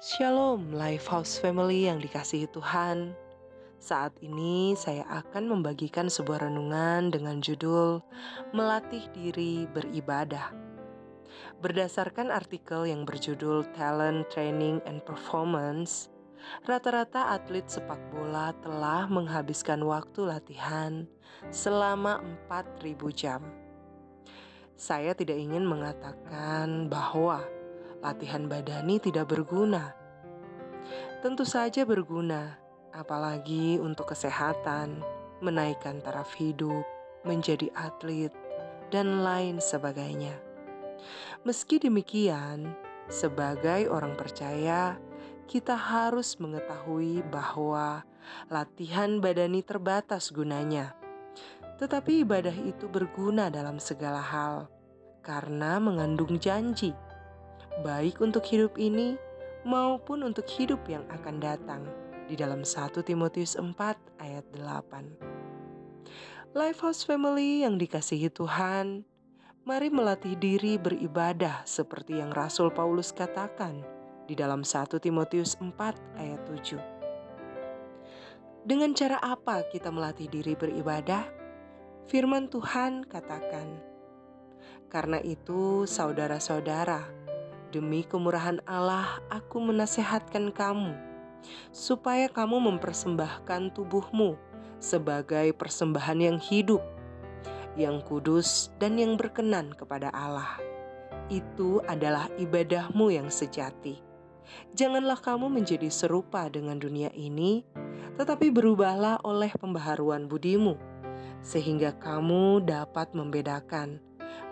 Shalom Lifehouse Family yang dikasihi Tuhan. Saat ini saya akan membagikan sebuah renungan dengan judul Melatih Diri Beribadah. Berdasarkan artikel yang berjudul Talent Training and Performance, rata-rata atlet sepak bola telah menghabiskan waktu latihan selama 4000 jam. Saya tidak ingin mengatakan bahwa latihan badani tidak berguna. Tentu saja berguna, apalagi untuk kesehatan, menaikkan taraf hidup, menjadi atlet, dan lain sebagainya. Meski demikian, sebagai orang percaya, kita harus mengetahui bahwa latihan badani terbatas gunanya. Tetapi ibadah itu berguna dalam segala hal karena mengandung janji baik untuk hidup ini maupun untuk hidup yang akan datang di dalam 1 Timotius 4 ayat 8. Lifehouse Family yang dikasihi Tuhan, mari melatih diri beribadah seperti yang Rasul Paulus katakan di dalam 1 Timotius 4 ayat 7. Dengan cara apa kita melatih diri beribadah? Firman Tuhan katakan, "Karena itu, saudara-saudara, Demi kemurahan Allah, aku menasehatkan kamu, supaya kamu mempersembahkan tubuhmu sebagai persembahan yang hidup, yang kudus, dan yang berkenan kepada Allah. Itu adalah ibadahmu yang sejati. Janganlah kamu menjadi serupa dengan dunia ini, tetapi berubahlah oleh pembaharuan budimu, sehingga kamu dapat membedakan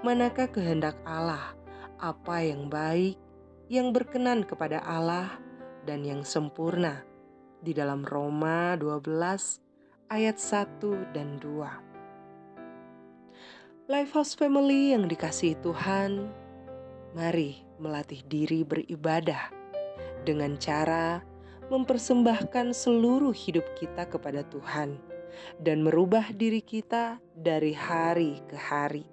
manakah kehendak Allah apa yang baik, yang berkenan kepada Allah, dan yang sempurna di dalam Roma 12 ayat 1 dan 2. Lifehouse Family yang dikasihi Tuhan, mari melatih diri beribadah dengan cara mempersembahkan seluruh hidup kita kepada Tuhan dan merubah diri kita dari hari ke hari.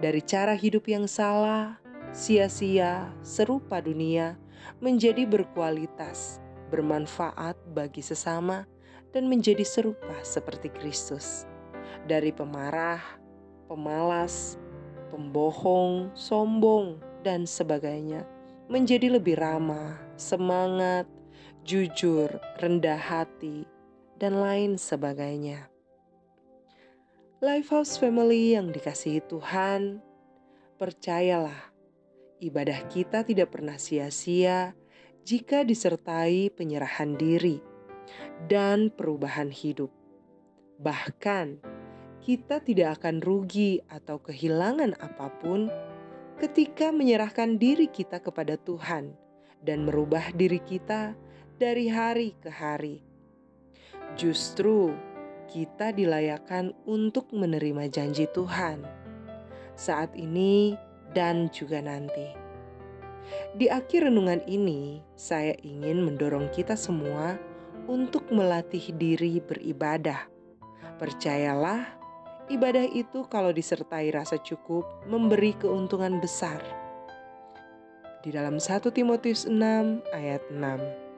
Dari cara hidup yang salah sia-sia, serupa dunia, menjadi berkualitas, bermanfaat bagi sesama, dan menjadi serupa seperti Kristus. Dari pemarah, pemalas, pembohong, sombong, dan sebagainya, menjadi lebih ramah, semangat, jujur, rendah hati, dan lain sebagainya. Lifehouse Family yang dikasihi Tuhan, percayalah ibadah kita tidak pernah sia-sia jika disertai penyerahan diri dan perubahan hidup. Bahkan, kita tidak akan rugi atau kehilangan apa pun ketika menyerahkan diri kita kepada Tuhan dan merubah diri kita dari hari ke hari. Justru kita dilayakan untuk menerima janji Tuhan. Saat ini, dan juga nanti. Di akhir renungan ini, saya ingin mendorong kita semua untuk melatih diri beribadah. Percayalah, ibadah itu kalau disertai rasa cukup memberi keuntungan besar. Di dalam 1 Timotius 6 ayat 6.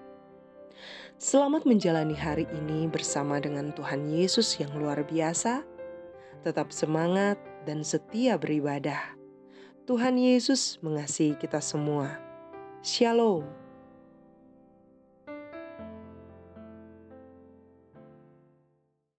Selamat menjalani hari ini bersama dengan Tuhan Yesus yang luar biasa. Tetap semangat dan setia beribadah. Tuhan Yesus mengasihi kita semua. Shalom.